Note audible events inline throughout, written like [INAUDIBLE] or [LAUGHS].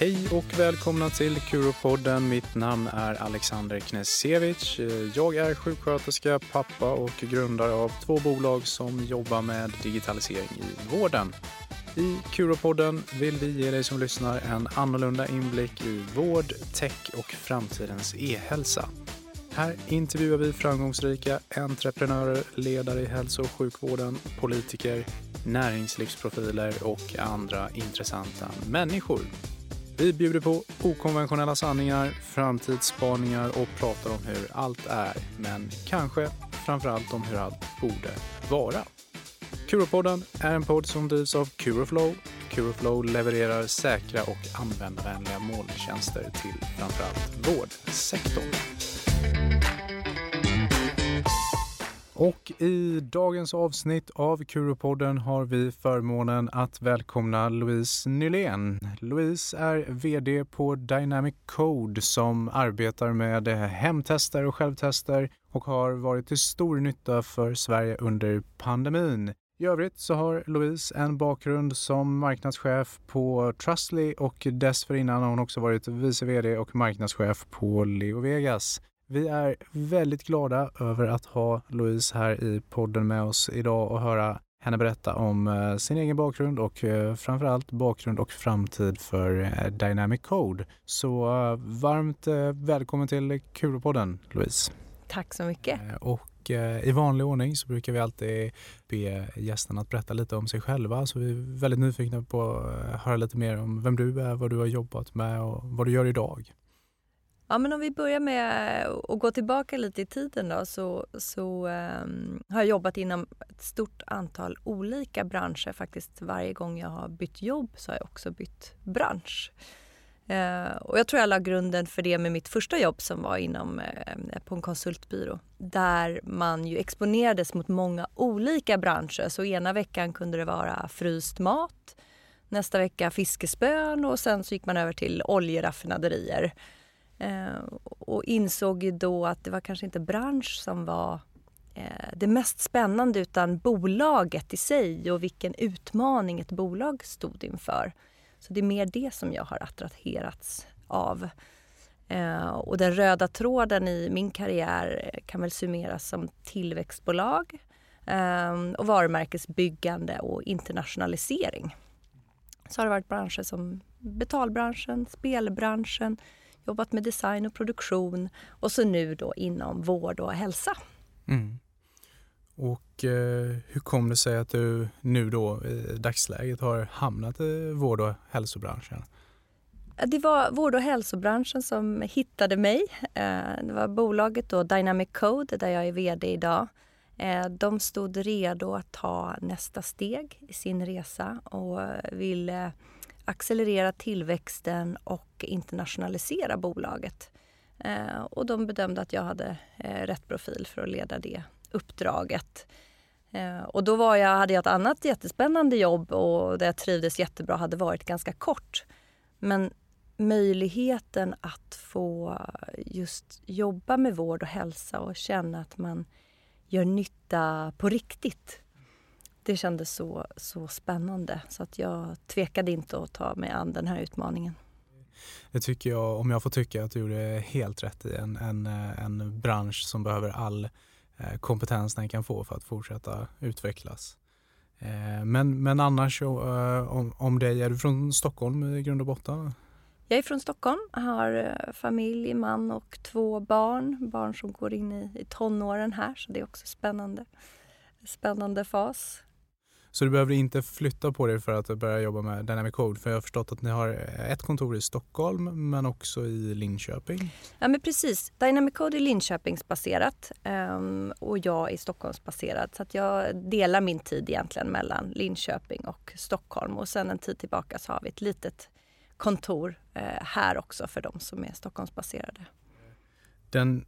Hej och välkomna till Kuropodden. Mitt namn är Alexander Knesevic. Jag är sjuksköterska, pappa och grundare av två bolag som jobbar med digitalisering i vården. I Kuropodden vill vi ge dig som lyssnar en annorlunda inblick i vård, tech och framtidens e-hälsa. Här intervjuar vi framgångsrika entreprenörer, ledare i hälso och sjukvården, politiker, näringslivsprofiler och andra intressanta människor. Vi bjuder på okonventionella sanningar, framtidsspaningar och pratar om hur allt är, men kanske framförallt om hur allt borde vara. Kuropodden är en podd som drivs av Curoflow. Curoflow levererar säkra och användarvänliga molntjänster till framförallt vårdsektorn. Och i dagens avsnitt av Kuropodden har vi förmånen att välkomna Louise Nylén. Louise är VD på Dynamic Code som arbetar med hemtester och självtester och har varit till stor nytta för Sverige under pandemin. I övrigt så har Louise en bakgrund som marknadschef på Trustly och dessförinnan har hon också varit vice VD och marknadschef på Leo Vegas. Vi är väldigt glada över att ha Louise här i podden med oss idag och höra henne berätta om eh, sin egen bakgrund och eh, framförallt bakgrund och framtid för eh, Dynamic Code. Så varmt välkommen till Kuropodden Louise. Tack så mycket. Och i vanlig ordning så brukar vi alltid be gästerna att berätta lite om sig själva. Så vi är väldigt nyfikna på att höra lite mer om vem du är, vad du har jobbat med och vad du gör idag. Ja, men om vi börjar med att gå tillbaka lite i tiden då, så, så um, har jag jobbat inom ett stort antal olika branscher. Faktiskt varje gång jag har bytt jobb så har jag också bytt bransch. Uh, och jag tror jag la grunden för det med mitt första jobb som var inom, uh, på en konsultbyrå. Där man ju exponerades mot många olika branscher. Så ena veckan kunde det vara fryst mat, nästa vecka fiskespön och sen så gick man över till oljeraffinaderier. Eh, och insåg ju då att det var kanske inte bransch som var eh, det mest spännande utan bolaget i sig och vilken utmaning ett bolag stod inför. Så det är mer det som jag har attraherats av. Eh, och den röda tråden i min karriär kan väl summeras som tillväxtbolag och varumärkesbyggande och internationalisering. Så har det varit branscher som betalbranschen, spelbranschen, jobbat med design och produktion och så nu då inom vård och hälsa. Mm. Och eh, hur kom det sig att du nu då i dagsläget har hamnat i vård och hälsobranschen? Det var vård och hälsobranschen som hittade mig. Eh, det var bolaget då Dynamic Code där jag är VD idag. Eh, de stod redo att ta nästa steg i sin resa och ville accelerera tillväxten och internationalisera bolaget. Eh, och de bedömde att jag hade eh, rätt profil för att leda det uppdraget. Eh, och då var jag, hade jag ett annat jättespännande jobb och där jag trivdes jättebra hade varit ganska kort. Men möjligheten att få just jobba med vård och hälsa och känna att man gör nytta på riktigt det kändes så, så spännande så att jag tvekade inte att ta mig an den här utmaningen. Det tycker jag, om jag får tycka, att du gjorde helt rätt i. En, en, en bransch som behöver all eh, kompetens den kan få för att fortsätta utvecklas. Eh, men, men annars eh, om, om dig, är du från Stockholm i grund och botten? Jag är från Stockholm, har familj, man och två barn. Barn som går in i, i tonåren här, så det är också spännande. Spännande fas. Så du behöver inte flytta på dig för att börja jobba med Dynamic Code? För jag har förstått att ni har ett kontor i Stockholm men också i Linköping. Ja men precis. Dynamic Code är Linköpingsbaserat um, och jag är Stockholmsbaserad. Så att jag delar min tid egentligen mellan Linköping och Stockholm. Och sen en tid tillbaka så har vi ett litet kontor uh, här också för de som är Stockholmsbaserade. Den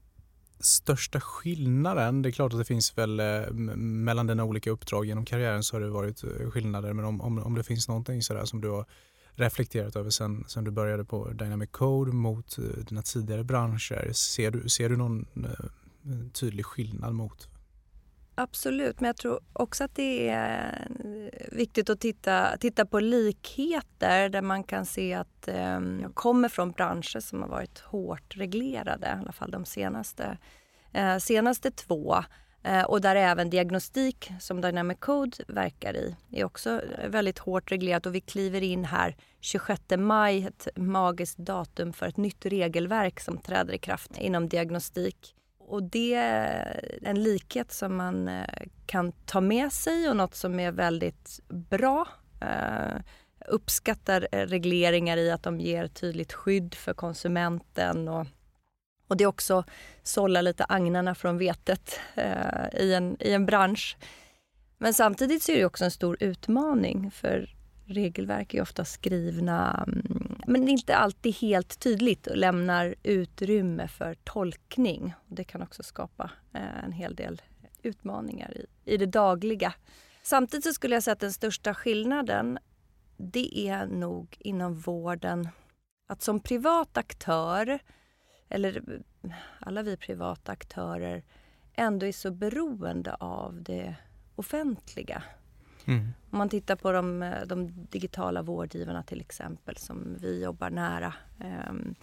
största skillnaden, det är klart att det finns väl eh, mellan dina olika uppdrag genom karriären så har det varit eh, skillnader men om, om, om det finns någonting sådär som du har reflekterat över sen, sen du började på Dynamic Code mot eh, dina tidigare branscher, ser du, ser du någon tydlig skillnad mot? Absolut, men jag tror också att det är viktigt att titta, titta på likheter där man kan se att eh, jag kommer från branscher som har varit hårt reglerade, i alla fall de senaste, eh, senaste två. Eh, och där även diagnostik, som Dynamic Code verkar i, är också väldigt hårt reglerat. Och vi kliver in här 26 maj, ett magiskt datum för ett nytt regelverk som träder i kraft inom diagnostik. Och det är en likhet som man eh, kan ta med sig och något som är väldigt bra. Uh, uppskattar eh, regleringar i att de ger tydligt skydd för konsumenten och och det är också sålla lite agnarna från vetet i, en, i en bransch. Men samtidigt så är det också en stor utmaning för regelverk är ofta skrivna mm, men inte alltid helt tydligt och lämnar utrymme för tolkning. Det kan också skapa eh, en hel del utmaningar i, i det dagliga. Samtidigt så skulle jag säga att den största skillnaden det är nog inom vården att som privat aktör eller eh, alla vi privata aktörer ändå är så beroende av det offentliga. Mm. Om man tittar på de, eh, de, digitala vårdgivarna till exempel som vi jobbar nära um,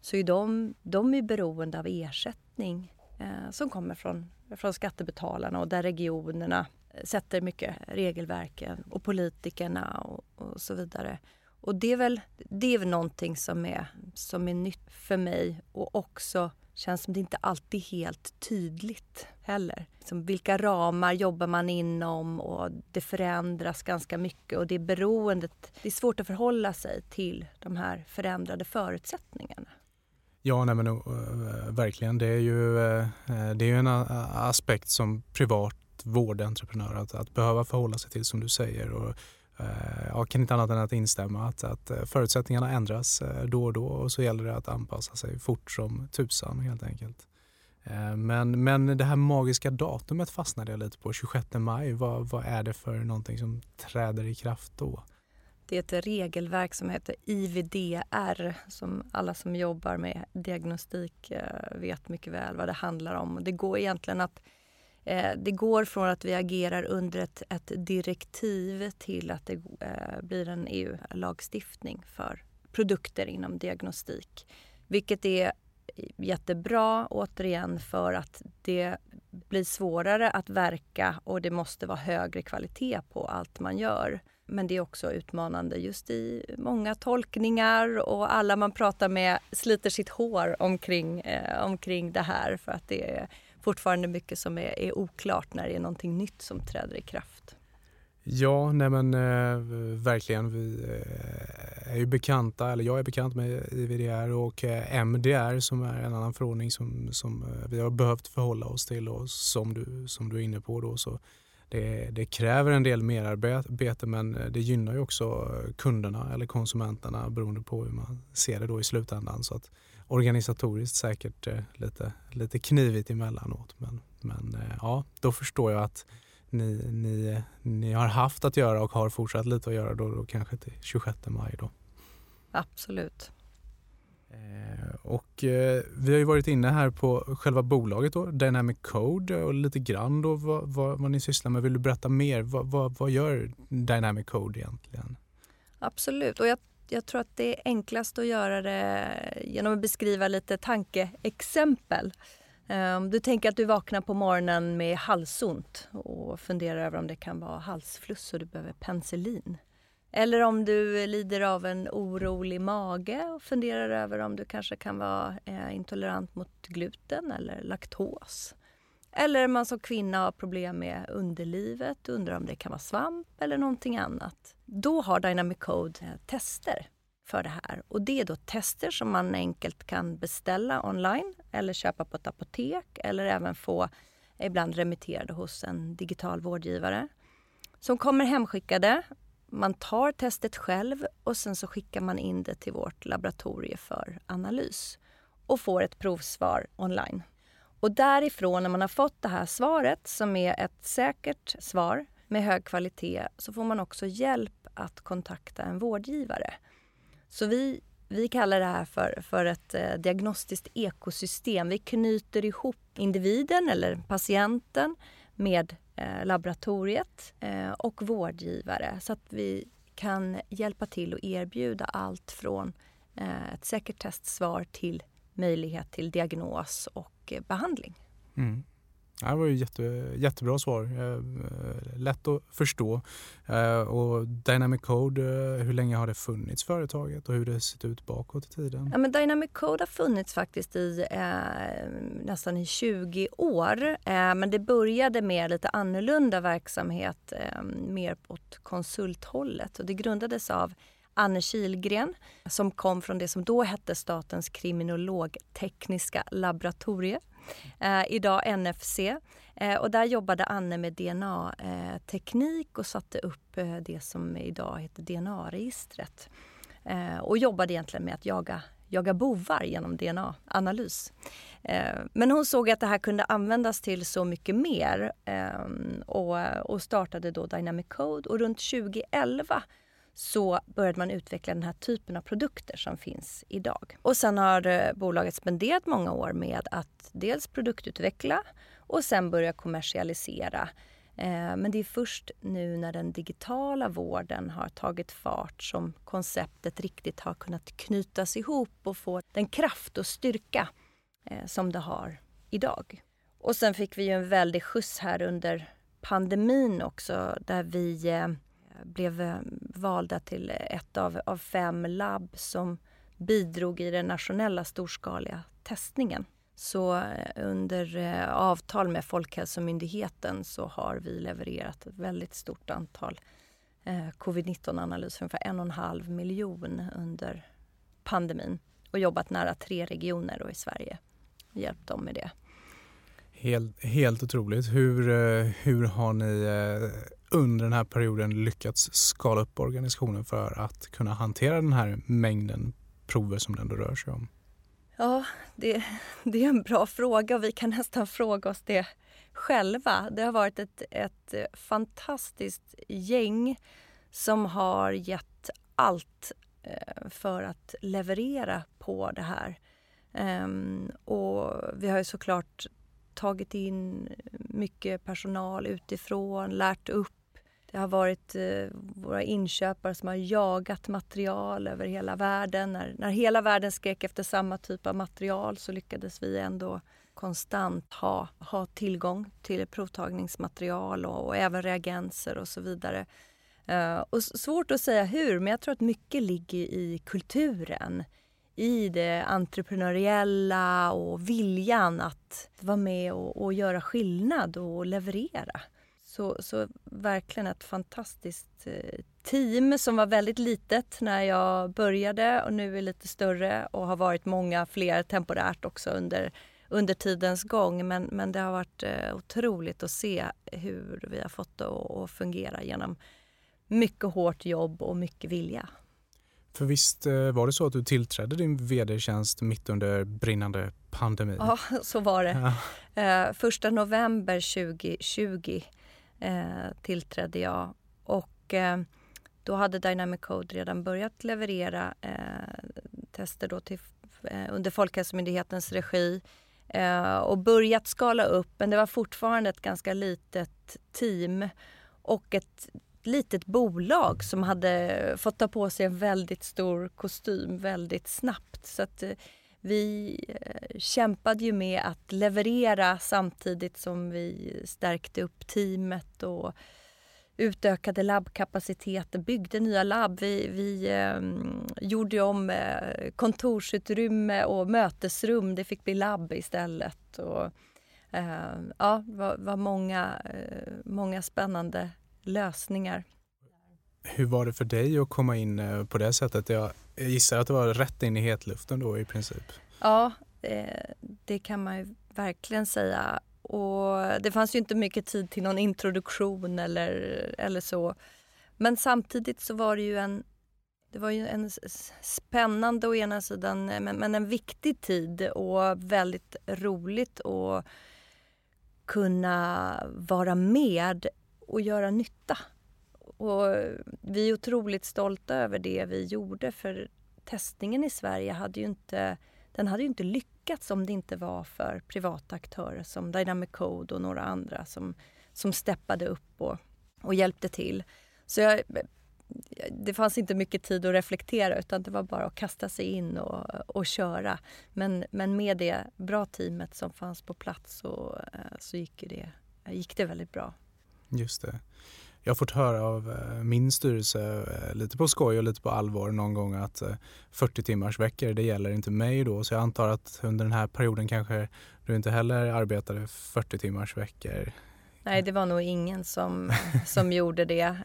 så är de, de är beroende av ersättning uh, som kommer från, från skattebetalarna och där regionerna sätter mycket regelverken och politikerna och, och så vidare. Och det är väl, det är väl någonting som är, som är nytt för mig och också känns som det inte alltid är helt tydligt heller. Liksom vilka ramar jobbar man inom och det förändras ganska mycket och det är beroendet, det är svårt att förhålla sig till de här förändrade förutsättningarna. Ja, nej men, uh, verkligen. Det är ju, uh, det är en eh, aspekt som privat vårdentreprenör att, att behöva förhålla sig till som du säger. Och jag kan inte annat än att instämma att, att förutsättningarna ändras då och då och så gäller det att anpassa sig fort som tusan helt enkelt. Eh, men, men det här magiska datumet fastnade jag lite på, 26 maj. Vad, vad är det för någonting som träder i kraft då? Det är ett regelverk som heter IVDR som alla som jobbar med diagnostik eh, vet mycket väl vad det handlar om. Det går egentligen att eh, det går från att vi agerar under ett, ett direktiv till att det blir en EU-lagstiftning för produkter inom diagnostik. Vilket är jättebra återigen för att det blir svårare att verka och det måste vara högre kvalitet på allt man gör. Men det är också utmanande just i många tolkningar och alla man pratar med sliter sitt hår omkring, eh, omkring det här för att det är fortfarande mycket som är, är oklart när det är någonting nytt som träder i kraft. Ja, nej men eh, verkligen. Vi eh, är ju bekanta, eller jag är bekant med IVDR och eh, MDR som är en annan förordning som, som eh, vi har behövt förhålla oss till och som du, som du är inne på då så det, det kräver en del merarbete men det gynnar ju också kunderna eller konsumenterna beroende på hur man ser det då i slutändan. Så att organisatoriskt säkert eh, lite, lite knivigt emellanåt. Men, men eh, ja, då förstår jag att ni, ni, ni har haft att göra och har fortsatt lite att göra då, då kanske till 26 maj. Då. Absolut. Eh, och eh, vi har ju varit inne här på själva bolaget då, Dynamic Code och lite grann då vad, vad, vad ni sysslar med. Vill du berätta mer? Vad, vad, vad gör Dynamic Code egentligen? Absolut och jag jag tror att det är enklast att göra det genom att beskriva lite tankeexempel. Ehm, du tänker att du vaknar på morgonen med halsont och funderar över om det kan vara halsfluss och du behöver penicillin. Eller om du lider av en orolig mage och funderar över om du kanske kan vara eh, intolerant mot gluten eller laktos. Eller man som kvinna har problem med underlivet och undrar om det kan vara svamp eller någonting annat. Då har Dynamic Code eh, tester för det här. Och det är då tester som man enkelt kan beställa online eller köpa på ett apotek eller även få ibland remitterade hos en digital vårdgivare. Som kommer hemskickade. Man tar testet själv och sen så skickar man in det till vårt laboratorium för analys och får ett provsvar online. Och därifrån, när man har fått det här svaret som är ett säkert svar med hög kvalitet, så får man också hjälp att kontakta en vårdgivare. Så vi, vi kallar det här för, för ett eh, diagnostiskt ekosystem. Vi knyter ihop individen eller patienten med eh, laboratoriet eh, och vårdgivare så att vi kan hjälpa till och erbjuda allt från eh, ett säkert testsvar till möjlighet till diagnos och eh, behandling. Mm. Det var ju jätte, jättebra svar. Eh, eh, lätt att förstå. Eh, och Dynamic Code, hur länge har det funnits företaget och hur det sett ut bakåt i tiden? Ja, men Dynamic Code har funnits faktiskt i eh, nästan i 20 år. Eh, men det började med lite annorlunda verksamhet, eh, mer åt konsulthållet. Och det grundades av Anne Kilgren som kom från det som då hette Statens kriminologtekniska laboratorie eh, idag NFC. Eh, och där jobbade Anne med DNA-teknik eh, och satte upp eh, det som idag heter DNA-registret. Eh, och jobbade egentligen med att jaga jaga bovar genom DNA-analys. Eh, men hon såg att det här kunde användas till så mycket mer eh, och startade då Dynamic Code och runt 2011 så började man utveckla den här typen av produkter som finns idag. Och sen har eh, bolaget spenderat många år med att dels produktutveckla och sen börja kommersialisera. Eh, men det är först nu när den digitala vården har tagit fart som konceptet riktigt har kunnat knytas ihop och få den kraft och styrka eh, som det har idag. Och sen fick vi ju en väldig skjuts här under pandemin också där vi blev eh, valda till ett av, av fem labb som bidrog i den nationella storskaliga testningen. Så eh, under eh, avtal med Folkhälsomyndigheten så har vi levererat ett väldigt stort antal covid-19-analyser, ungefär en och en halv miljon under pandemin och jobbat nära tre regioner i Sverige och hjälpt dem med det. Helt, helt otroligt. Hur, hur har ni under den här perioden lyckats skala upp organisationen för att kunna hantera den här mängden prover som det ändå rör sig om? Ja, det, det är en bra fråga och vi kan nästan fråga oss det själva. Det har varit ett, ett fantastiskt gäng som har gett allt eh, för att leverera på det här. Ehm, och vi har ju såklart tagit in mycket personal utifrån, lärt upp det har varit eh, våra inköpare som har jagat material över hela världen. När, när hela världen skrek efter samma typ av material så lyckades vi ändå konstant ha, ha tillgång till provtagningsmaterial och, och även reagenser och så vidare. Eh, och svårt att säga hur, men jag tror att mycket ligger i kulturen. I det entreprenöriella och viljan att vara med och, och göra skillnad och leverera. Så, så verkligen ett fantastiskt eh, team som var väldigt litet när jag började och nu är lite större och har varit många fler temporärt också under, under tidens gång. Men, men det har varit eh, otroligt att se hur vi har fått det att fungera genom mycket hårt jobb och mycket vilja. För visst eh, var det så att du tillträdde din vd-tjänst mitt under brinnande pandemi? Ja, så var det. Ja. Första november 2020 eh, tillträdde jag. Och eh, då hade Dynamic Code redan börjat leverera eh, tester då till, eh, under Folkhälsomyndighetens regi eh, och börjat skala upp. Men det var fortfarande ett ganska litet team och ett litet bolag som hade fått ta på sig en väldigt stor kostym väldigt snabbt. Så att, eh, vi eh, kämpade ju med att leverera samtidigt som vi stärkte upp teamet och utökade labbkapaciteten, byggde nya labb. Vi, vi eh, gjorde om eh, kontorsutrymme och mötesrum. Det fick bli labb istället. Och, eh, ja, det var, var många, eh, många spännande lösningar. Hur var det för dig att komma in eh, på det sättet? Jag jag gissar att det var rätt in i hetluften då i princip. Ja, det, det kan man ju verkligen säga. Och det fanns ju inte mycket tid till någon introduktion eller, eller så. Men samtidigt så var det ju en, det var ju en spännande å ena sidan eh, men, men en viktig tid och väldigt roligt att kunna vara med och göra nytta och vi är otroligt stolta över det vi gjorde för testningen i Sverige hade ju inte, den hade ju inte lyckats om det inte var för privata aktörer som Dynamic Code och några andra som, som steppade upp och, och hjälpte till. Så jag, det fanns inte mycket tid att reflektera utan det var bara att kasta sig in och, och köra. Men, men med det bra teamet som fanns på plats så, så gick, det, gick det väldigt bra. Just det. Jag har fått höra av eh, min styrelse eh, lite på skoj och lite på allvar någon gång att 40 timmars veckor det gäller inte mig då så jag antar att under den här perioden kanske du inte heller arbetade 40 timmars veckor. Nej, det var nog ingen som, [LAUGHS] som gjorde det.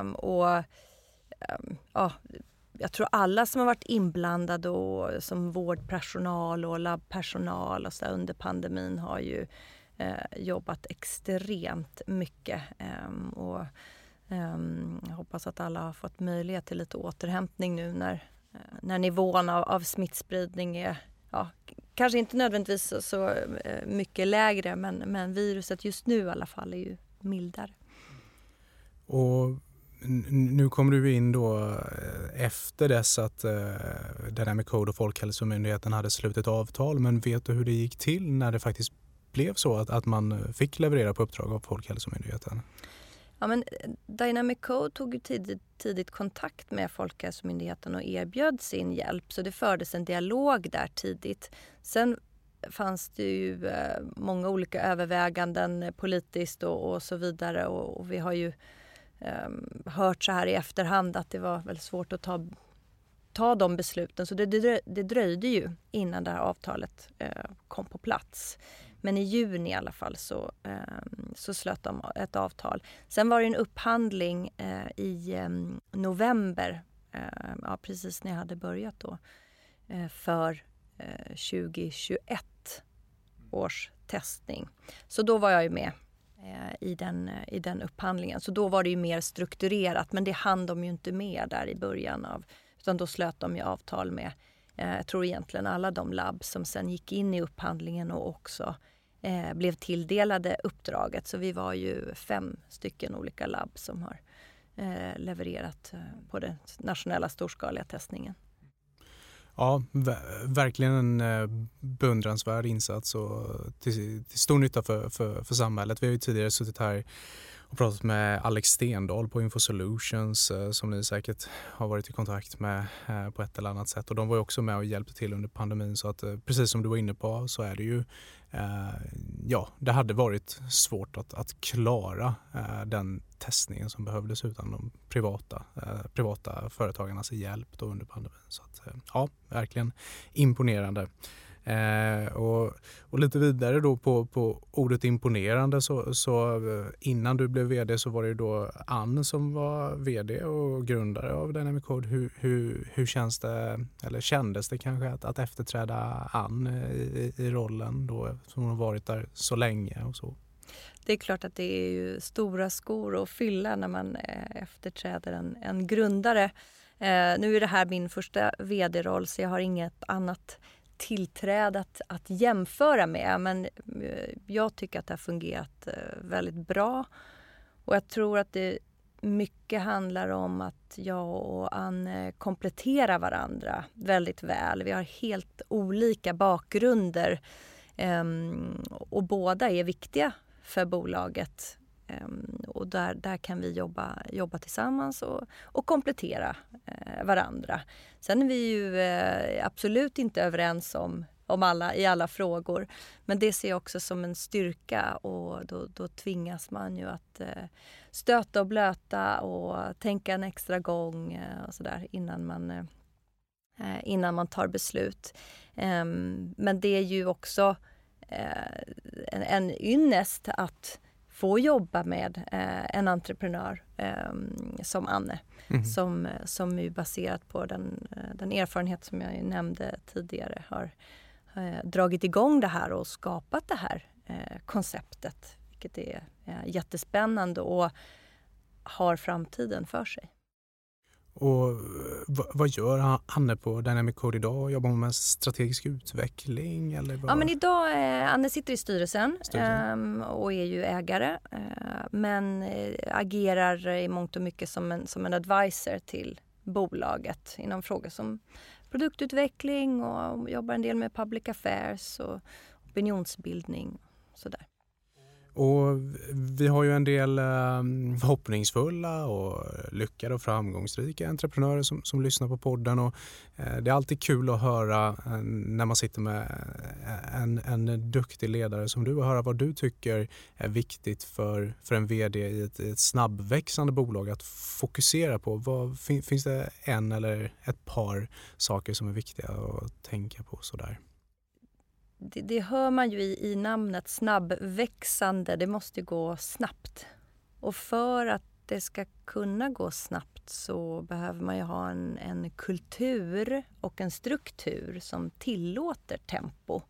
Um, och um, ja, jag tror alla som har varit inblandade och, som vårdpersonal och labbpersonal och så under pandemin har ju eh, Eh, jobbat extremt mycket. Ehm, och, ehm, jag hoppas att alla har fått möjlighet till lite återhämtning nu när, eh, när nivån av, av smittspridning är ja, kanske inte nödvändigtvis så, så eh, mycket lägre men, men viruset just nu i alla fall är ju mildare. Och nu kommer du in då eh, efter dess att uh, Dynamic Code och Folkhälsomyndigheten hade slutit avtal men vet du hur det gick till när det faktiskt blev så att, att man eh, fick leverera på uppdrag av Folkhälsomyndigheten? Ja, men eh, Dynamic Code tog ju tidigt, tidigt kontakt med Folkhälsomyndigheten och erbjöd sin hjälp. Så det fördes en dialog där tidigt. Sen fanns det ju eh, många olika överväganden politiskt och, och så vidare. Och, och, vi har ju eh, hört så här i efterhand att det var väldigt svårt att ta, ta de besluten. Så det, det, det dröjde ju innan det här avtalet eh, kom på plats. Men i juni i alla fall så, eh, så slöt de ett avtal. Sen var det en upphandling eh, i eh, november, eh, ja, precis när jag hade börjat då, eh, för eh, 2021 års testning. Så då var jag ju med eh, i den, i den upphandlingen. Så då var det ju mer strukturerat men det hann de ju inte med där i början av utan då slöt de ju avtal med eh, jag tror egentligen alla de labb som sen gick in i upphandlingen och också eh, blev tilldelade uppdraget. Så vi var ju fem stycken olika labb som har eh, levererat eh, på den nationella storskaliga testningen. Ja, verkligen en eh, beundransvärd insats och till, till stor nytta för, för, för samhället. Vi har ju tidigare suttit här och pratat med Alex Stendahl på Info Solutions eh, som ni säkert har varit i kontakt med eh, på ett eller annat sätt. Och de var också med och hjälpte till under pandemin så att eh, precis som du var inne på så är det ju ja, det hade varit svårt att, att klara den testningen som behövdes utan de privata, privata företagarnas hjälp då under pandemin. Så att, ja, verkligen imponerande. Eh, och, och, lite vidare då på, på ordet imponerande så, så, eh, innan du blev vd så var det ju då Ann som var vd och grundare av Dynamic Code. Hur, hur, hur känns det, eller kändes det kanske att, att efterträda Ann eh, i, i rollen då som hon har varit där så länge och så? Det är klart att det är ju stora skor att fylla när man eh, efterträder en, en grundare. Eh, nu är det här min första vd-roll så jag har inget annat tillträde att, att jämföra med. Men eh, jag tycker att det har fungerat eh, väldigt bra. Och jag tror att det mycket handlar om att jag och Anne kompletterar varandra väldigt väl. Vi har helt olika bakgrunder ehm, och båda är viktiga för bolaget. Ehm, och där, där kan vi jobba, jobba tillsammans och, och komplettera eh, varandra. Sen är vi ju eh, absolut inte överens om, om alla, i alla frågor. Men det ser jag också som en styrka och då, då tvingas man ju att eh, stöta och blöta och tänka en extra gång eh, och sådär innan man eh, eh innan man tar beslut. Ehm, men det är ju också eh, en, en ynnest att få jobba med eh, en entreprenör eh, som Anne. Mm. Som, som är baserat på den, eh, den erfarenhet som jag nämnde tidigare har eh, dragit igång det här och skapat det här eh, konceptet. Vilket är eh, jättespännande och har framtiden för sig. Och vad gör Anne på Dynamic Code idag? Jobbar hon med strategisk utveckling? Eller vad? Ja, men idag, eh, Anne sitter i styrelsen, styrelsen. Eh, och är ju ägare eh, men eh, agerar i mångt och mycket som en, som en advisor till bolaget inom frågor som produktutveckling och jobbar en del med public affairs och opinionsbildning. Och sådär. Och vi har ju en del ehm, förhoppningsfulla och lyckade och framgångsrika entreprenörer som, som lyssnar på podden. Och eh, det är alltid kul att höra eh, när man sitter med eh, en, en duktig ledare som du och höra vad du tycker är viktigt för, för en vd i ett, ett snabbväxande bolag att fokusera på. Vad, finns det en eller ett par saker som är viktiga att tänka på sådär? Det, det, hör man ju i, i namnet snabbväxande. Det måste gå snabbt. Och för att det ska kunna gå snabbt så behöver man ju ha en, en kultur och en struktur som tillåter tempo.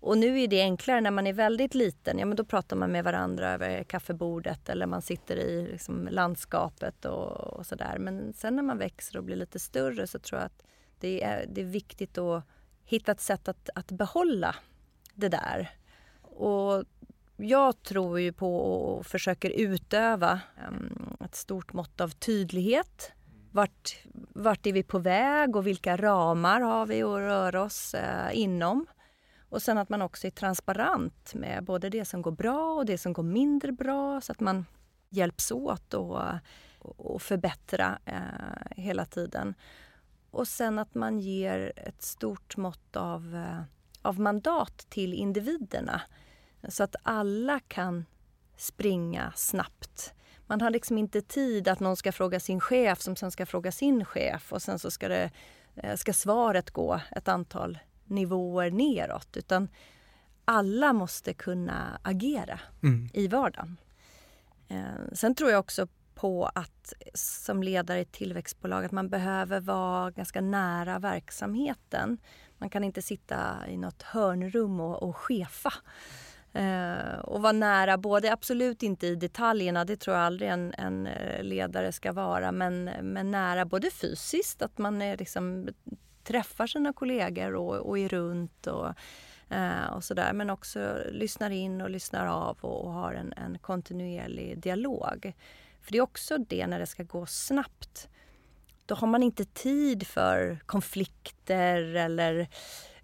Och nu är det enklare när man är väldigt liten. Ja, men då pratar man med varandra över kaffebordet eller man sitter i liksom, landskapet och, och sådär. Men sen när man växer och blir lite större så tror jag att det är, det är viktigt att hitta ett sätt att, att behålla det där. Och jag tror ju på och försöker utöva ett stort mått av tydlighet. Vart, vart är vi på väg och vilka ramar har vi att röra oss eh, inom? Och sen att man också är transparent med både det som går bra och det som går mindre bra så att man hjälps åt och, och förbättra eh, hela tiden. Och sen att man ger ett stort mått av, eh, av mandat till individerna. Så att alla kan springa snabbt. Man har liksom inte tid att någon ska fråga sin chef som sen ska fråga sin chef och sen så ska, det, eh, ska svaret gå ett antal nivåer neråt. Utan alla måste kunna agera mm. i vardagen. Eh, sen tror jag också på att som ledare i ett tillväxtbolag att man behöver vara ganska nära verksamheten. Man kan inte sitta i något hörnrum och, och chefa. Eh, och vara nära, både absolut inte i detaljerna, det tror jag aldrig en, en eh, ledare ska vara, men, men nära både fysiskt, att man är liksom, träffar sina kollegor och, och är runt och, eh, och sådär. Men också lyssnar in och lyssnar av och, och har en, en kontinuerlig dialog. För det är också det när det ska gå snabbt. Då har man inte tid för konflikter eller,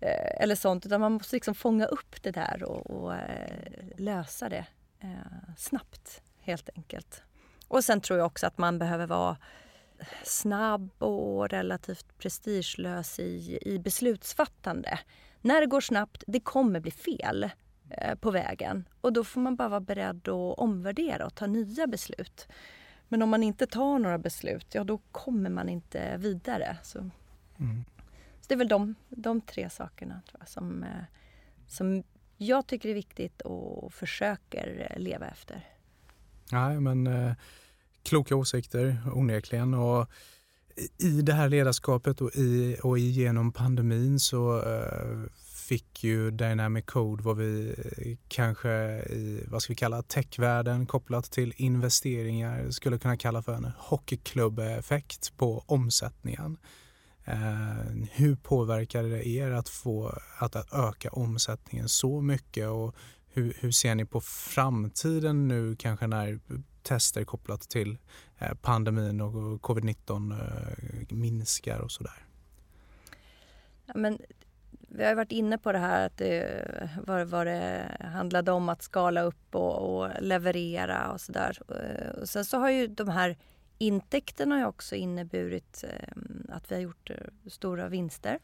eh, eller sånt utan man måste liksom fånga upp det där och, och eh, lösa det eh, snabbt helt enkelt. Och sen tror jag också att man behöver vara snabb och relativt prestigelös i, i beslutsfattande. När det går snabbt, det kommer bli fel. Eh, på vägen. Och då får man bara vara beredd att omvärdera och ta nya beslut. Men om man inte tar några beslut, ja då kommer man inte vidare. Så, mm. så det är väl de, de tre sakerna jag, som, eh, som jag tycker är viktigt och försöker leva efter. Nej, men eh, kloka åsikter onekligen. Och I det här ledarskapet och, i, och genom pandemin så eh, fick ju Dynamic Code vad vi eh, kanske i, vad ska vi kalla techvärlden kopplat till investeringar skulle kunna kalla för en hockeyklubbeffekt på omsättningen. Eh, hur påverkade det er att få att öka omsättningen så mycket och hur, hur ser ni på framtiden nu kanske när tester kopplat till eh, pandemin och covid-19 eh, minskar och sådär? Ja, men vi har varit inne på det här att det, vad, vad det handlade om att skala upp och, och leverera och sådär. Och sen så har ju de här intäkterna har också inneburit eh, att vi har gjort eh, stora vinster.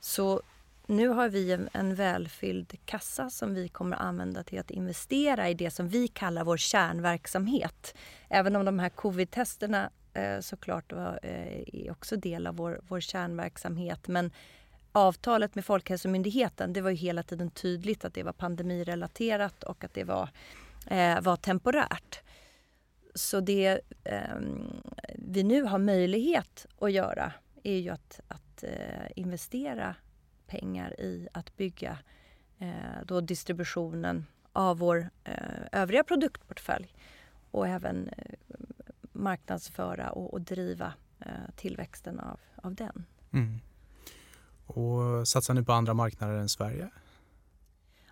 Så nu har vi en, en välfylld kassa som vi kommer använda till att investera i det som vi kallar vår kärnverksamhet. Även om de här covid-testerna eh, såklart var, eh, är också del av vår, vår kärnverksamhet. Men avtalet med Folkhälsomyndigheten, det var ju hela tiden tydligt att det var pandemirelaterat och att det var, eh, var temporärt. Så det eh, vi nu har möjlighet att göra är ju att, att eh, investera pengar i att bygga eh, då distributionen av vår eh, övriga produktportfölj och även eh, marknadsföra och, och driva eh, tillväxten av, av den. Mm. Och satsar ni på andra marknader än Sverige?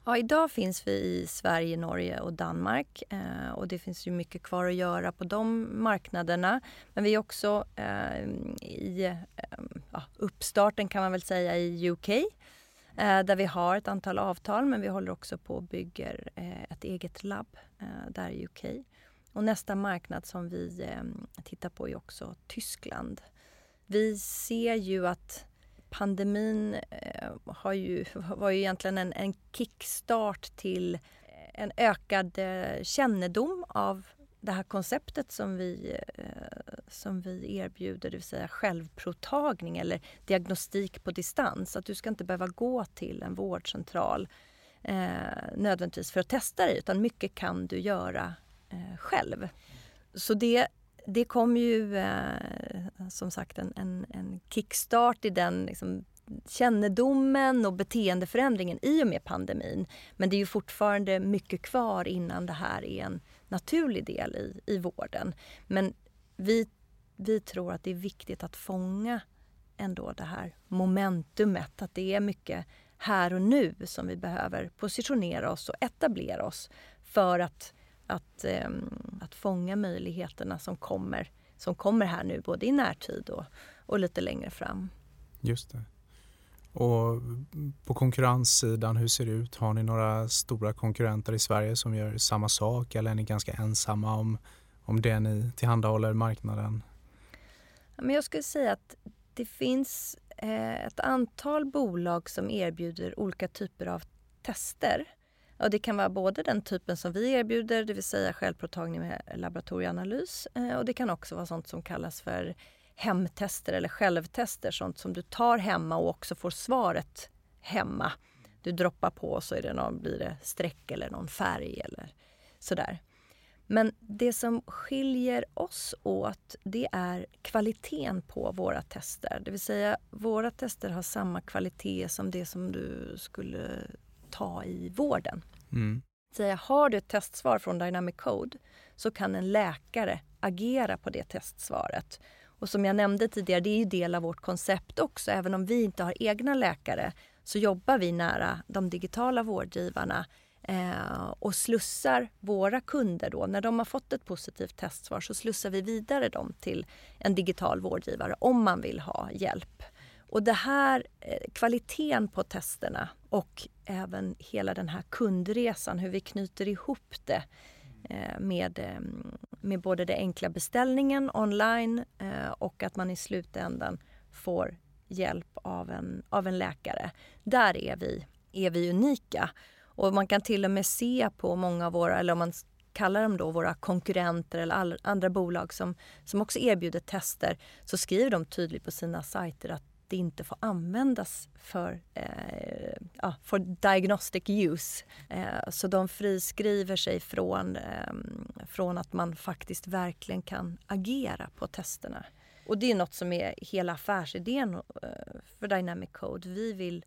Ja, idag finns vi i Sverige, Norge och Danmark eh, och det finns ju mycket kvar att göra på de marknaderna. Men vi är också eh, i eh, uppstarten kan man väl säga i UK eh, där vi har ett antal avtal men vi håller också på och bygger eh, ett eget labb eh, där i UK. Och nästa marknad som vi eh, tittar på är också Tyskland. Vi ser ju att pandemin eh, har ju, var ju egentligen en, en kickstart till eh, en ökad eh, kännedom av det här konceptet som vi, eh, som vi erbjuder, det vill säga självprovtagning eller diagnostik på distans. Att du ska inte behöva gå till en vårdcentral eh, nödvändigtvis för att testa dig utan mycket kan du göra eh, själv. Så det, det kom ju eh, som sagt en, en, en, kickstart i den liksom, kännedomen och beteendeförändringen i och med pandemin. Men det är ju fortfarande mycket kvar innan det här är en naturlig del i, i vården. Men vi, vi tror att det är viktigt att fånga ändå det här momentumet, att det är mycket här och nu som vi behöver positionera oss och etablera oss för att, att, ehm, att fånga möjligheterna som kommer, som kommer här nu, både i närtid och, och lite längre fram. Just det. Och på konkurrenssidan, hur ser det ut? Har ni några stora konkurrenter i Sverige som gör samma sak eller är ni ganska ensamma om, om det ni tillhandahåller marknaden? Men jag skulle säga att det finns eh, ett antal bolag som erbjuder olika typer av tester. Och det kan vara både den typen som vi erbjuder, det vill säga självprovtagning med laboratorieanalys. Eh, och det kan också vara sånt som kallas för hemtester eller självtester, sånt som du tar hemma och också får svaret hemma. Du droppar på så är det någon, blir det streck eller någon färg eller sådär. Men det som skiljer oss åt det är kvaliteten på våra tester. Det vill säga våra tester har samma kvalitet som det som du skulle ta i vården. Mm. Säga, har du ett testsvar från Dynamic Code så kan en läkare agera på det testsvaret och som jag nämnde tidigare, det är ju del av vårt koncept också. Även om vi inte har egna läkare så jobbar vi nära de digitala vårdgivarna eh, och slussar våra kunder då, när de har fått ett positivt testsvar så slussar vi vidare dem till en digital vårdgivare om man vill ha hjälp. Och det här, eh, kvaliteten på testerna och även hela den här kundresan, hur vi knyter ihop det eh, med, eh, med både den enkla beställningen online eh, och att man i slutändan får hjälp av en, av en läkare. Där är vi, är vi unika. Och man kan till och med se på många av våra, eller om man kallar dem då våra konkurrenter eller all, andra bolag som, som också erbjuder tester, så skriver de tydligt på sina sajter att det inte får användas för, eh, ja, för diagnostic use. Eh, så de friskriver sig från, eh, från att man faktiskt verkligen kan agera på testerna. Och det är något som är hela affärsidén eh, för Dynamic Code. Vi vill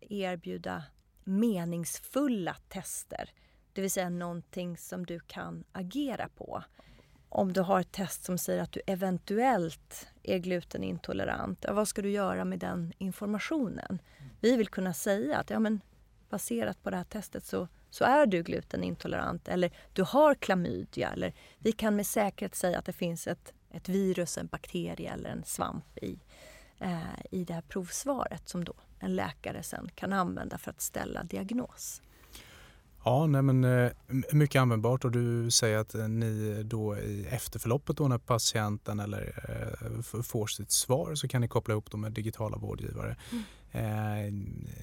erbjuda meningsfulla tester. Det vill säga någonting som du kan agera på om du har ett test som säger att du eventuellt är glutenintolerant, vad ska du göra med den informationen? Vi vill kunna säga att ja, men baserat på det här testet så, så är du glutenintolerant eller du har klamydia eller vi kan med säkerhet säga att det finns ett, ett virus, en bakterie eller en svamp i, eh, i det här provsvaret som då en läkare sen kan använda för att ställa diagnos. Ja, nej men, eh, mycket användbart och du säger att eh, ni då i efterförloppet då när patienten eller eh, får sitt svar så kan ni koppla ihop dem med digitala vårdgivare. Mm. Eh,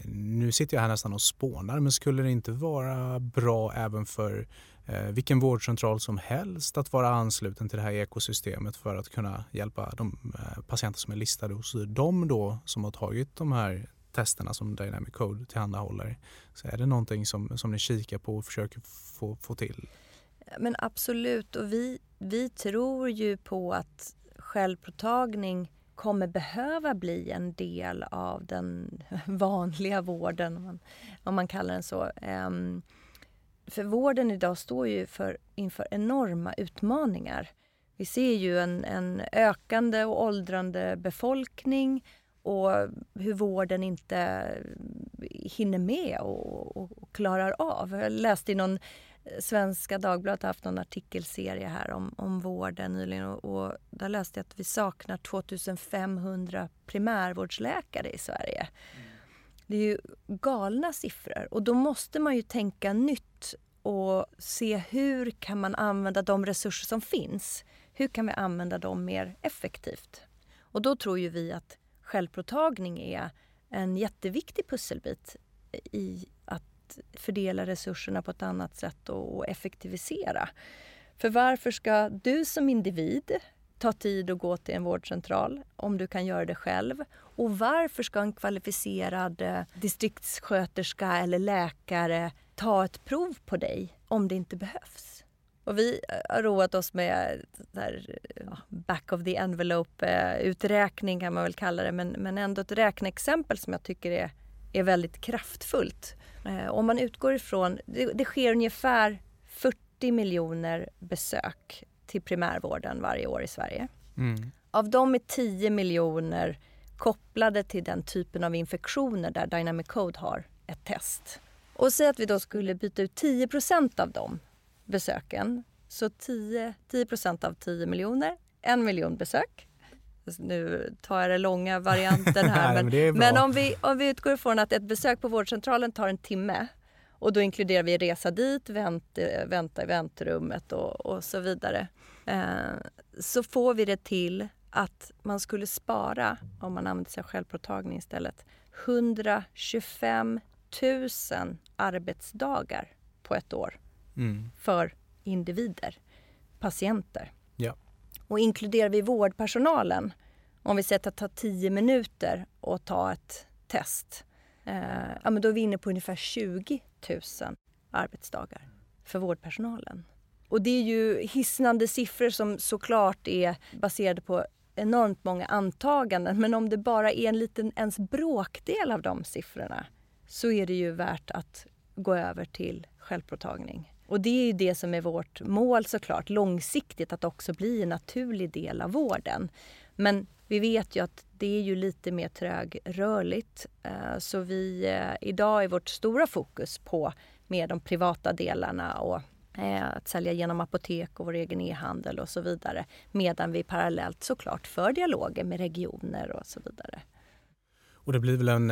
nu sitter jag här nästan och spånar men skulle det inte vara bra även för eh, vilken vårdcentral som helst att vara ansluten till det här ekosystemet för att kunna hjälpa de eh, patienter som är listade hos dem då som har tagit de här testerna som Dynamic Code tillhandahåller. Så är det någonting som, som ni kikar på och försöker få, få till? Men absolut, och vi, vi tror ju på att självpåtagning kommer behöva bli en del av den [LAUGHS] vanliga vården, om man, om man kallar den så. Um, för vården idag står ju för, inför enorma utmaningar. Vi ser ju en, en ökande och åldrande befolkning och hur vården inte hinner med och, och, och klarar av. Jag läste i någon eh, Svenska Dagbladet haft någon artikelserie här om, om vården nyligen och, och där läste jag att vi saknar 2500 primärvårdsläkare i Sverige. Mm. Det är ju galna siffror och då måste man ju tänka nytt och se hur kan man använda de resurser som finns. Hur kan vi använda dem mer effektivt? Och då tror ju vi att självpåtagning är en jätteviktig pusselbit i att fördela resurserna på ett annat sätt och effektivisera. För varför ska du som individ ta tid att gå till en vårdcentral om du kan göra det själv? Och varför ska en kvalificerad eh, distriktssköterska eller läkare ta ett prov på dig om det inte behövs? Och vi har roat oss med här, back of the envelope-uträkning eh, kan man väl kalla det, men, men ändå ett räkneexempel som jag tycker är, är väldigt kraftfullt. Eh, om man utgår ifrån, det, det sker ungefär 40 miljoner besök till primärvården varje år i Sverige. Mm. Av dem är 10 miljoner kopplade till den typen av infektioner där Dynamic Code har ett test. Och säg att vi då skulle byta ut 10% av de besöken. Så 10, 10 av 10 miljoner, en miljon besök. Nu tar jag den långa varianten här. [LAUGHS] men, men, men om, vi, om vi utgår ifrån att ett besök på vårdcentralen tar en timme och då inkluderar vi resa dit, vänt, vänta i väntrummet och, och så vidare. Eh, så får vi det till att man skulle spara, om man använder sig av självpåtagning istället, 125 000 arbetsdagar på ett år mm. för individer, patienter. Ja. Och inkluderar vi vårdpersonalen, om vi säger att det tar 10 minuter att ta ett test, eh, ja, men då är vi inne på ungefär 20 000 arbetsdagar för vårdpersonalen. Och det är ju hisnande siffror som såklart är baserade på enormt många antaganden. Men om det bara är en liten ens bråkdel av de siffrorna så är det ju värt att gå över till självpåtagning. Och det är ju det som är vårt mål såklart, långsiktigt att också bli en naturlig del av vården. Men vi vet ju att det är ju lite mer trögrörligt. Eh, så vi, eh, idag är vårt stora fokus på mer de privata delarna och eh, att sälja genom apotek och vår egen e-handel och så vidare. Medan vi parallellt såklart för dialoger med regioner och så vidare. Och det blir väl en,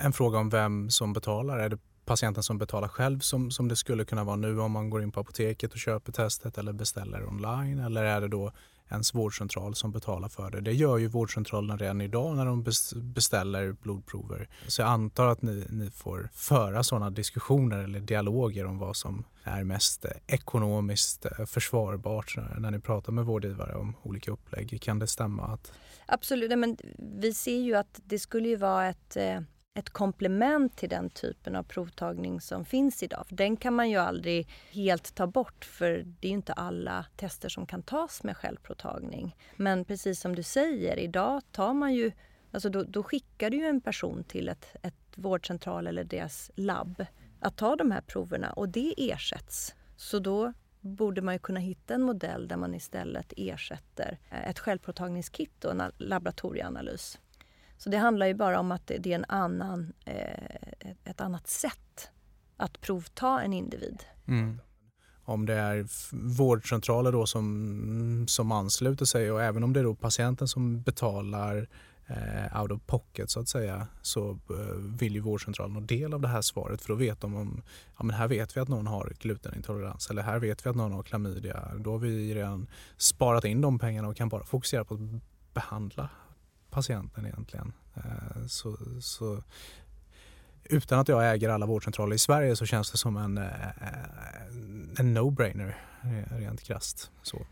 en fråga om vem som betalar? Är det patienten som betalar själv som, som det skulle kunna vara nu om man går in på apoteket och köper testet eller beställer online? Eller är det då ens vårdcentral som betalar för det. Det gör ju vårdcentralen redan idag när de beställer blodprover. Så jag antar att ni, ni får föra sådana diskussioner eller dialoger om vad som är mest ekonomiskt eh, försvarbart när ni pratar med vårdgivare om olika upplägg. Kan det stämma? Att... Absolut, men vi ser ju att det skulle ju vara ett eh, ett komplement till den typen av provtagning som finns idag. För den kan man ju aldrig helt ta bort för det är inte alla tester som kan tas med självprovtagning. Men precis som du säger, idag tar man ju, alltså då, då skickar du ju en person till ett, ett vårdcentral eller deras labb att ta de här proverna och det ersätts. Så då borde man ju kunna hitta en modell där man istället ersätter ett självprovtagningskit och en laboratorieanalys. Så det handlar ju bara om att det är en annan, eh, ett annat sätt att provta en individ. Mm. Om det är vårdcentraler då som, som ansluter sig och även om det är då patienten som betalar eh, out of pocket så att säga så eh, vill ju vårdcentralen ha del av det här svaret för då vet de om, ja men här vet vi att någon har glutenintolerans eller här vet vi att någon har klamydia. Då har vi redan sparat in de pengarna och kan bara fokusera på att behandla patienten egentligen. Eh, så, så, utan att jag äger alla vårdcentraler i Sverige så känns det som en, eh, en no-brainer rent krasst. Så.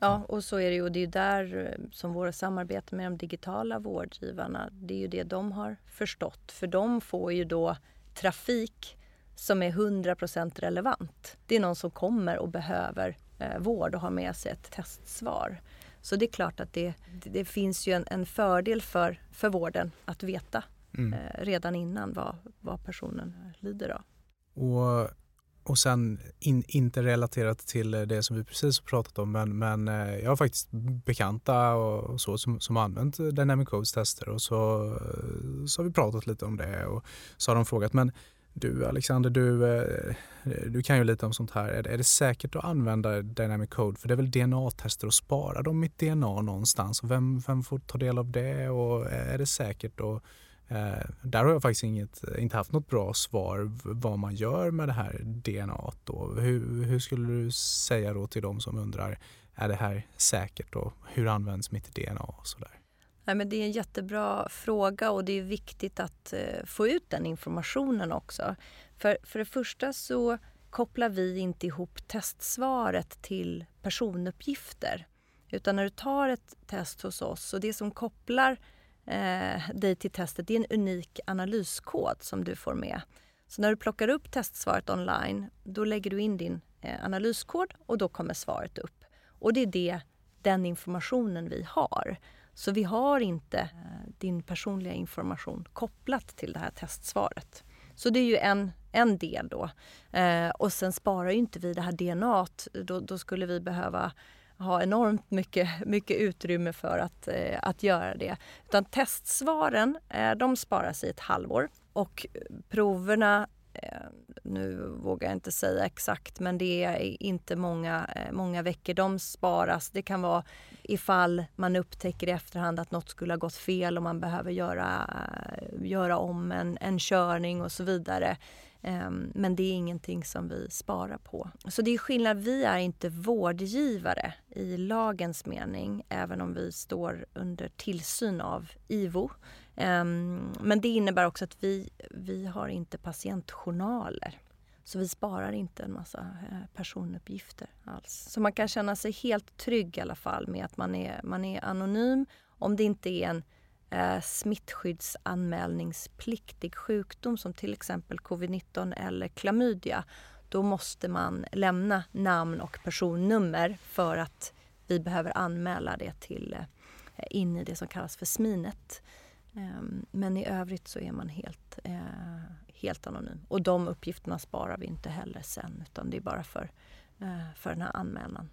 Ja, och så är det ju. Och det är där eh, som våra samarbete med de digitala vårdgivarna, det är ju det de har förstått. För de får ju då trafik som är 100% relevant. Det är någon som kommer och behöver eh, vård och har med sig ett testsvar. Så det är klart att det, det finns ju en, en fördel för, för vården att veta mm. eh, redan innan vad, vad personen lider av. Och, och sen in, inte relaterat till det som vi precis har pratat om men, men eh, jag har faktiskt bekanta och så som, som använt Dynamic Codes tester och så, så har vi pratat lite om det och så har de frågat men du Alexander, du, eh, du kan ju lite om sånt här. Är det, säkert att använda Dynamic Code? För det är väl DNA-tester och spara dem mitt DNA någonstans? Och vem, vem får ta del av det? Och är det säkert Och, Eh, där har jag faktiskt inget, inte haft något bra svar vad man gör med det här DNA. Då. Hur, hur skulle du säga då till de som undrar, är det här säkert och hur används mitt DNA och sådär? Nej, men det är en jättebra fråga och det är viktigt att eh, få ut den informationen också. För, för det första så kopplar vi inte ihop testsvaret till personuppgifter. Utan när du tar ett test hos oss och det som kopplar eh, dig till testet det är en unik analyskod som du får med. Så när du plockar upp testsvaret online då lägger du in din eh, analyskod och då kommer svaret upp. Och det är det, den informationen vi har. Så vi har inte eh, din personliga information kopplat till det här testsvaret. Så det är ju en, en del då. Eh, och sen sparar ju inte vi det här DNA. Då, då skulle vi behöva ha enormt mycket, mycket utrymme för att, eh, att göra det. Utan testsvaren eh, de sparas i ett halvår och proverna Eh, nu vågar jag inte säga exakt men det är inte många, eh, många veckor de sparas. Det kan vara ifall man upptäcker i efterhand att något skulle ha gått fel och man behöver göra, eh, göra om en, en körning och så vidare. Ehm, men det är ingenting som vi sparar på. Så det är skillnad. Vi är inte vårdgivare i lagens mening även om vi står under tillsyn av IVO. Ehm, men det innebär också att vi, vi har inte patientjournaler. Så vi sparar inte en massa eh, personuppgifter alls. Så man kan känna sig helt trygg i alla fall med att man är, man är anonym om det inte är en eh, smittskyddsanmälningspliktig sjukdom som till exempel covid-19 eller klamydia. Då måste man lämna namn och personnummer för att vi behöver anmäla det till eh, in i det som kallas för Sminet. Ehm, men i övrigt så är man helt, eh, helt anonym. Och de uppgifterna sparar vi inte heller sen utan det är bara för, eh, för den här anmälan.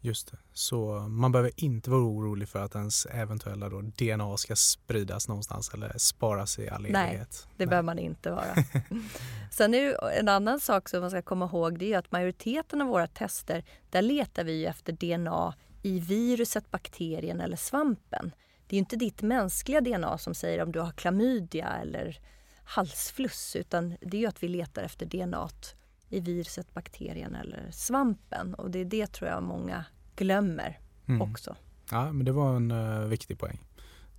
Just det. Så man behöver inte vara orolig för att ens eventuella DNA ska spridas någonstans eller sparas i all evighet. Nej, det Nej. behöver man inte vara. [LAUGHS] Sen är det en annan sak som man ska komma ihåg det är att majoriteten av våra tester där letar vi efter DNA i viruset, bakterien eller svampen. Det är inte ditt mänskliga DNA som säger om du har klamydia eller halsfluss utan det är att vi letar efter DNA i viruset, bakterien eller svampen. Och det är det tror jag många glömmer mm. också. Ja, men det var en uh, viktig poäng.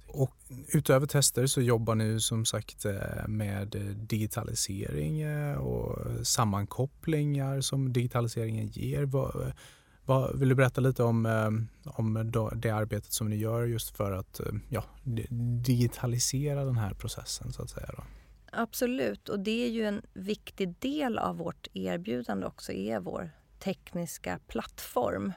Och utöver tester så jobbar ni som sagt eh, med digitalisering eh, och sammankopplingar som digitaliseringen ger. Vad, vill du berätta lite om, eh, om det arbetet som ni gör just för att eh, ja, digitalisera den här processen så att säga? Då? Absolut, och det är ju en viktig del av vårt erbjudande också, är vår tekniska plattform.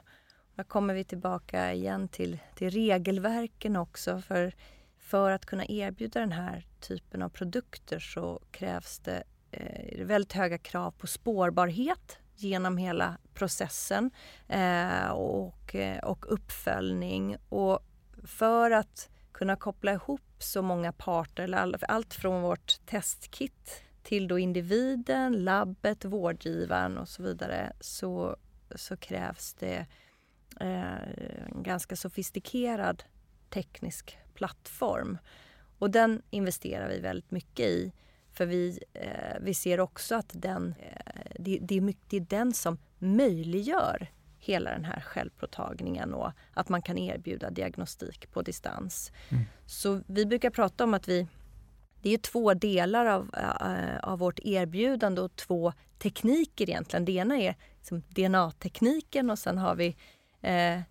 Där kommer vi tillbaka igen till, till regelverken också. För, för att kunna erbjuda den här typen av produkter så krävs det eh, väldigt höga krav på spårbarhet genom hela processen eh, och, eh, och uppföljning. Och för att kunna koppla ihop så många parter, allt från vårt testkit till då individen, labbet, vårdgivaren och så vidare så, så krävs det eh, en ganska sofistikerad teknisk plattform. Och den investerar vi väldigt mycket i. För vi, eh, vi ser också att den, eh, det, det, är mycket, det är den som möjliggör hela den här självpåtagningen och att man kan erbjuda diagnostik på distans. Mm. Så vi brukar prata om att vi det är två delar av, äh, av vårt erbjudande och två tekniker egentligen. Det ena är liksom DNA-tekniken och sen har vi eh,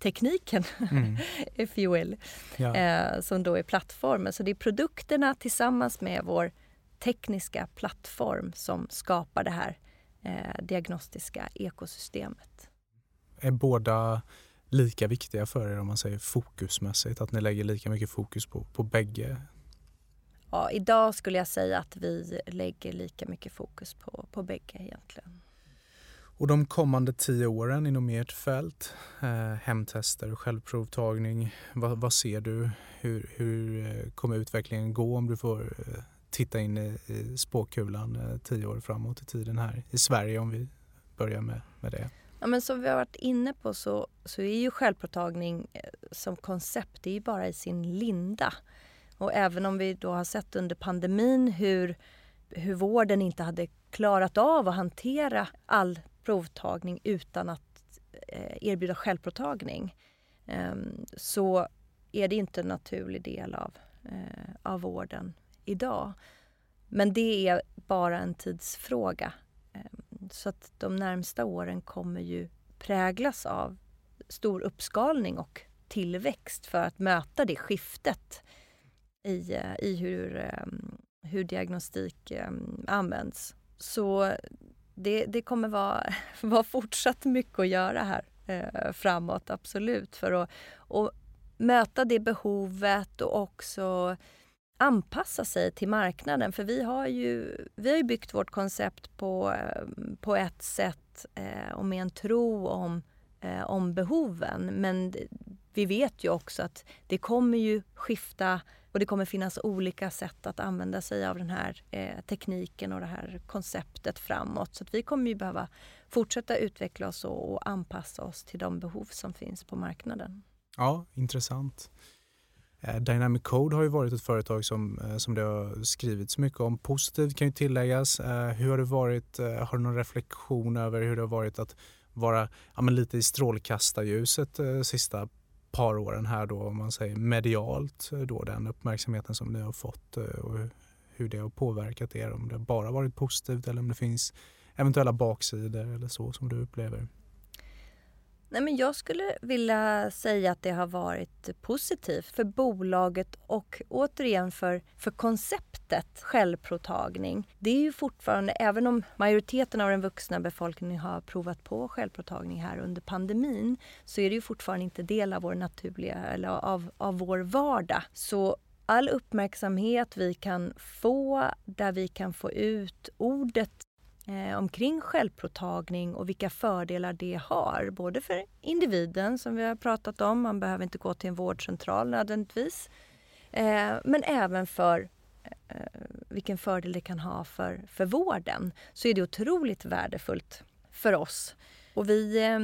tekniktekniken, mm. if you will, ja. eh, som då är plattformen. Så det är produkterna tillsammans med vår tekniska plattform som skapar det här eh, diagnostiska ekosystemet. Är båda lika viktiga för er om man säger fokusmässigt? Att ni lägger lika mycket fokus på, på bägge? Ja, idag skulle jag säga att vi lägger lika mycket fokus på, på bägge egentligen. Och de kommande tio åren inom ert fält, eh, hemtester, självprovtagning, vad, vad ser du? Hur, hur, eh, kommer utvecklingen gå om du får eh, titta in i, i spåkulan eh, tio år framåt i tiden här i Sverige om vi börjar med, med det? Ja, men som vi har varit inne på så, så är ju självprovtagning eh, som koncept det är ju bara i sin linda. Och även om vi då har sett under pandemin hur, hur vården inte hade klarat av att hantera all provtagning utan att eh, erbjuda självprovtagning eh, så är det inte en naturlig del av, eh, av vården idag. Men det är bara en tidsfråga. Ehm, så att de närmsta åren kommer ju präglas av stor uppskalning och tillväxt för att möta det skiftet i, eh, i hur, ehm, hur diagnostik ehm, används. Så det, det kommer vara, [LAUGHS] vara fortsatt mycket att göra här eh, framåt, absolut, för att och möta det behovet och också anpassa sig till marknaden. För vi har ju, vi har ju byggt vårt koncept på, eh, på ett sätt eh, och med en tro om, eh, om behoven. Men vi vet ju också att det kommer ju skifta och det kommer finnas olika sätt att använda sig av den här eh, tekniken och det här konceptet framåt. Så vi kommer ju behöva fortsätta utveckla oss och, och anpassa oss till de behov som finns på marknaden. Ja, intressant. Eh, Dynamic Code har ju varit ett företag som, eh, som det har skrivits mycket om. Positivt kan ju tilläggas. Eh, hur har det varit? Har du någon reflektion över hur det har varit att vara ja, lite i strålkastarljuset sista par åren här då om man säger medialt eh, då den uppmärksamheten som ni har fått eh, och hur det har påverkat er om det bara varit positivt eller om det finns eventuella baksidor eller så som du upplever? Nej, men jag skulle vilja säga att det har varit positivt för bolaget och återigen för, för konceptet självprovtagning. Det är ju fortfarande, även om majoriteten av den vuxna befolkningen har provat på självprovtagning här under pandemin, så är det ju fortfarande inte del av vår naturliga, eller av, av vår vardag. Så all uppmärksamhet vi kan få, där vi kan få ut ordet eh, omkring självprovtagning och vilka fördelar det har. Både för individen som vi har pratat om, man behöver inte gå till en vårdcentral nödvändigtvis. Eh, men även för eh, vilken fördel det kan ha för, för vården så är det otroligt värdefullt för oss. Och vi, eh,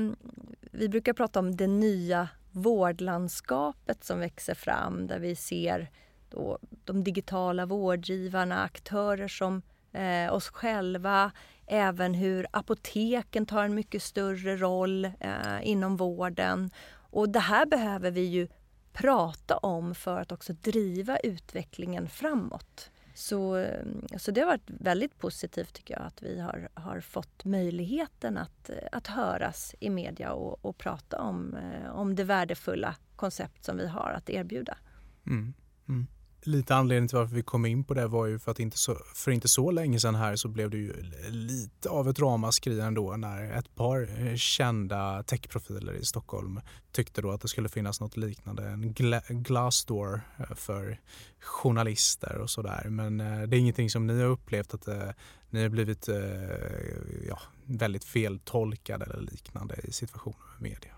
vi brukar prata om det nya vårdlandskapet som växer fram där vi ser då de digitala vårdgivarna, aktörer som eh, oss själva, även hur apoteken tar en mycket större roll eh, inom vården. Och det här behöver vi ju prata om för att också driva utvecklingen framåt. Så, eh, så det har varit väldigt positivt tycker jag att vi har, har fått möjligheten att, eh, att höras i media och, och prata om, eh, om det värdefulla koncept som vi har att erbjuda. Mm, mm lite anledning till varför vi kom in på det var ju för att inte så, för inte så länge sedan här så blev det ju lite av ett ramaskri ändå när ett par eh, kända techprofiler i Stockholm tyckte då att det skulle finnas något liknande, en gla Glassdoor eh, för journalister och sådär. Men eh, det är ingenting som ni har upplevt att ni har blivit ja, väldigt feltolkade eller liknande i situationer med media.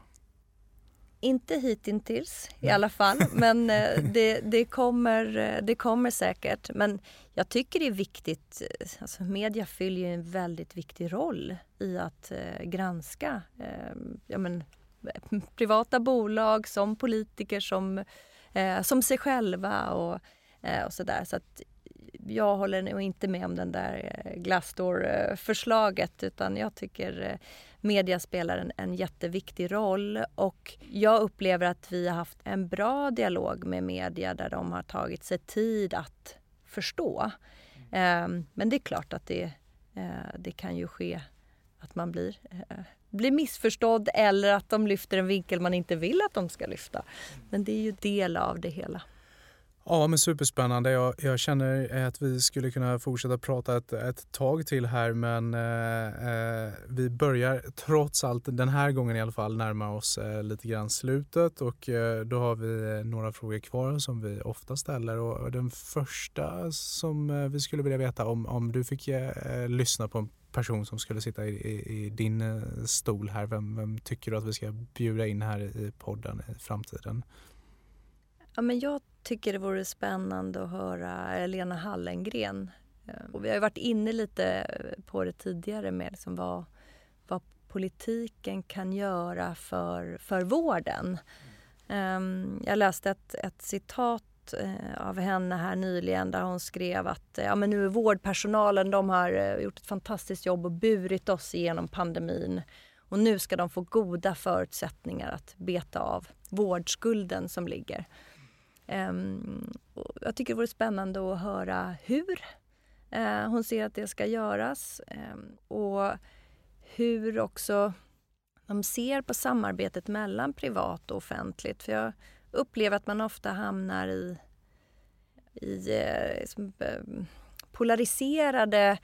Inte hittills i alla fall, [LAUGHS] men eh, det, det, kommer, eh, det kommer säkert. Men jag tycker det är viktigt, eh, alltså media fyller en väldigt viktig roll i att granska eh, ja, men, privata bolag som politiker, som, som sig själva och, och sådär. Så att jag håller nog inte med om den där Glassdoor-förslaget utan jag tycker media spelar en, en jätteviktig roll och jag upplever att vi har haft en bra dialog med media där de har tagit sig tid att förstå. Mm. men det är klart att det, eh, det kan ju ske att man blir, eh, blir missförstådd eller att de lyfter en vinkel man inte vill att de ska lyfta. Men det är ju del av det hela. Ja, men superspännande. Jag, jag, känner att vi skulle kunna fortsätta prata ett, ett tag till här men eh, eh, vi börjar trots allt den här gången i alla fall närma oss eh, lite grann slutet och eh, då har vi eh, några frågor kvar som vi ofta ställer och den första som eh, vi skulle vilja veta om, om du fick eh, lyssna på en person som skulle sitta i, i, i din eh, stol här, vem, vem tycker du att vi ska bjuda in här i podden i framtiden? Ja, men jag tycker det vore spännande att höra Lena Hallengren. Ehm, och vi har varit inne lite på det tidigare med liksom vad, vad politiken kan göra för, för vården. Mm. jag läste ett, ett citat eh, av henne här nyligen där hon skrev att eh, ja, men nu är vårdpersonalen, de har eh, gjort ett fantastiskt jobb och burit oss igenom pandemin. Och nu ska de få goda förutsättningar att beta av vårdskulden som ligger. Um, jag tycker det vore spännande att höra hur uh, hon ser att det ska göras um, och hur också de ser på samarbetet mellan privat och offentligt. För jag upplever att man ofta hamnar i, i eh, ehm, polariserade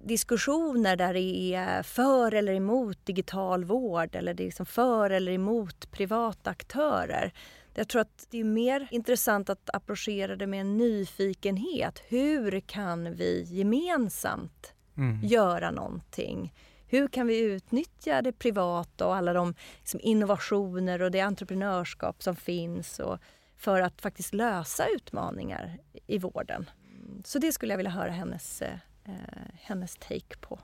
diskussioner där det är för eller emot digital vård eller det är liksom för eller emot privata aktörer. Jag tror att det är mer intressant att approchera det med en nyfikenhet. Hur kan vi gemensamt mm. göra någonting? Hur kan vi utnyttja det privata och alla de liksom, innovationer och det entreprenörskap som finns och för att faktiskt lösa utmaningar i vården? Så det skulle jag vilja höra hennes, eh, hennes take på.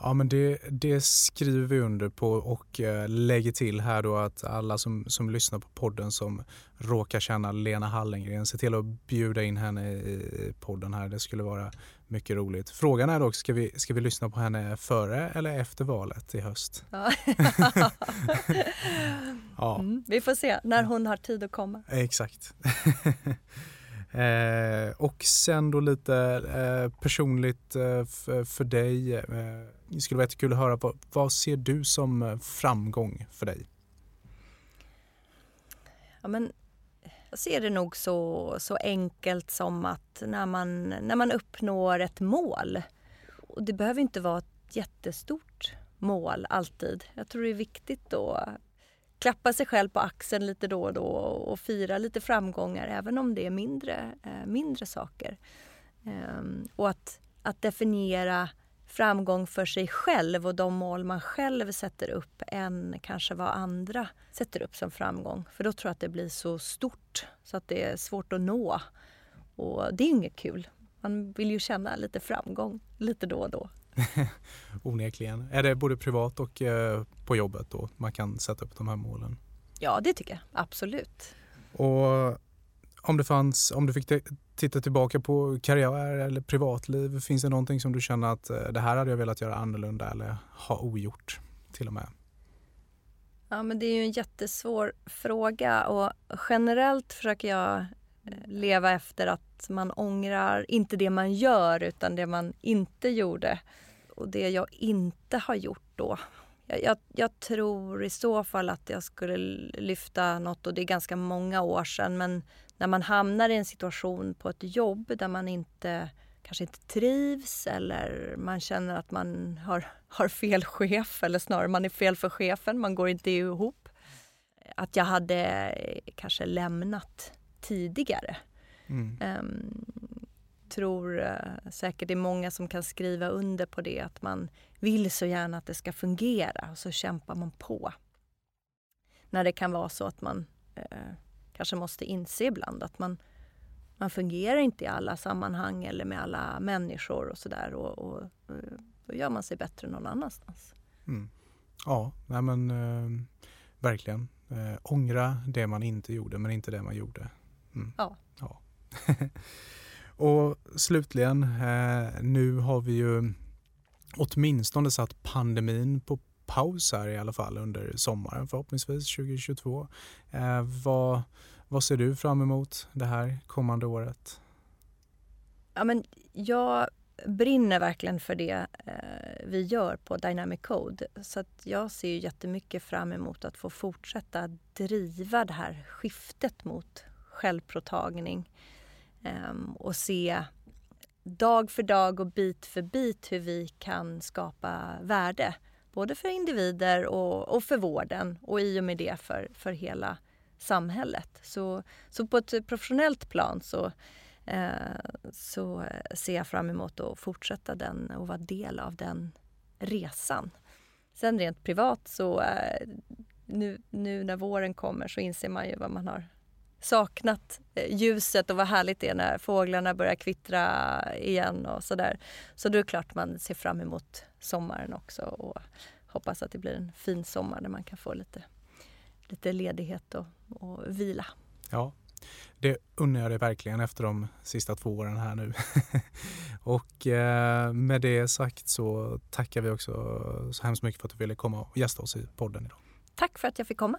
Ja, men det, det, skriver vi under på och eh, lägger till här då att alla som, som lyssnar på podden som råkar känna Lena Hallengren, se till att bjuda in henne i podden här. Det skulle vara mycket roligt. Frågan är dock, ska vi, ska vi lyssna på henne före eller efter valet i höst? [LAUGHS] Ja. ja. Mm, vi får se när hon har tid att komma. Exakt. [LAUGHS] Eh, och sen då lite eh, personligt eh, för dig. Eh, det skulle vara jättekul att höra vad, vad ser du som eh, framgång för dig? Ja, men jag ser det nog så, så enkelt som att när man, när man uppnår ett mål, och det behöver inte vara ett jättestort mål alltid. Jag tror det är viktigt då klappa sig själv på axeln lite då och då och fira lite framgångar även om det är mindre, eh, mindre saker. Ehm, och att, att definiera framgång för sig själv och de mål man själv sätter upp än kanske vad andra sätter upp som framgång. För då tror jag att det blir så stort så att det är svårt att nå. Och det är inget kul. Man vill ju känna lite framgång lite då och då. [LAUGHS] Onekligen. Är det både privat och eh, på jobbet då man kan sätta upp de här målen? Ja, det tycker jag absolut. Och om det fanns, om du fick titta tillbaka på karriär eller privatliv, finns det någonting som du känner att eh, det här hade jag velat göra annorlunda eller ha ogjort till och med? Ja, men det är ju en jättesvår fråga och generellt försöker jag eh, leva efter att man ångrar inte det man gör utan det man inte gjorde och det jag inte har gjort då. Jag, jag, jag, tror i så fall att jag skulle lyfta något och det är ganska många år sedan men när man hamnar i en situation på ett jobb där man inte kanske inte trivs eller man känner att man har, har fel chef eller snarare man är fel för chefen, man går inte ihop. Att jag hade kanske lämnat tidigare. Mm. Um, tror uh, säkert det är många som kan skriva under på det att man vill så gärna att det ska fungera och så kämpar man på. När det kan vara så att man uh, kanske måste inse ibland att man, man fungerar inte i alla sammanhang eller med alla människor och sådär och, och, och då gör man sig bättre någon annanstans. Mm. Ja, nej men eh, verkligen. Eh, ångra det man inte gjorde men inte det man gjorde. Mm. Ja. ja. [LAUGHS] och slutligen, eh, nu har vi ju åtminstone satt pandemin på paus här i alla fall under sommaren förhoppningsvis 2022. Eh, vad, vad ser du fram emot det här kommande året? Ja, men jag brinner verkligen för det eh, vi gör på Dynamic Code. Så att jag ser jättemycket fram emot att få fortsätta driva det här skiftet mot självpåtagning eh, Ehm, och se dag för dag och bit för bit hur vi kan skapa värde både för individer och, och för vården och i och med det för, för hela samhället. Så, så på ett professionellt plan så, eh, så ser jag fram emot att fortsätta den och vara del av den resan. Sen rent privat så eh, nu, nu när våren kommer så inser man ju vad man har saknat eh, ljuset och vad härligt det är när fåglarna börjar kvittra igen och sådär. Så då är det klart man ser fram emot sommaren också och hoppas att det blir en fin sommar där man kan få lite, lite ledighet och, och vila. Ja, Det unnar jag dig verkligen efter de sista två åren här nu. [LAUGHS] och eh, med det sagt så tackar vi också så hemskt mycket för att du ville komma och gästa oss i podden idag. Tack för att jag fick komma.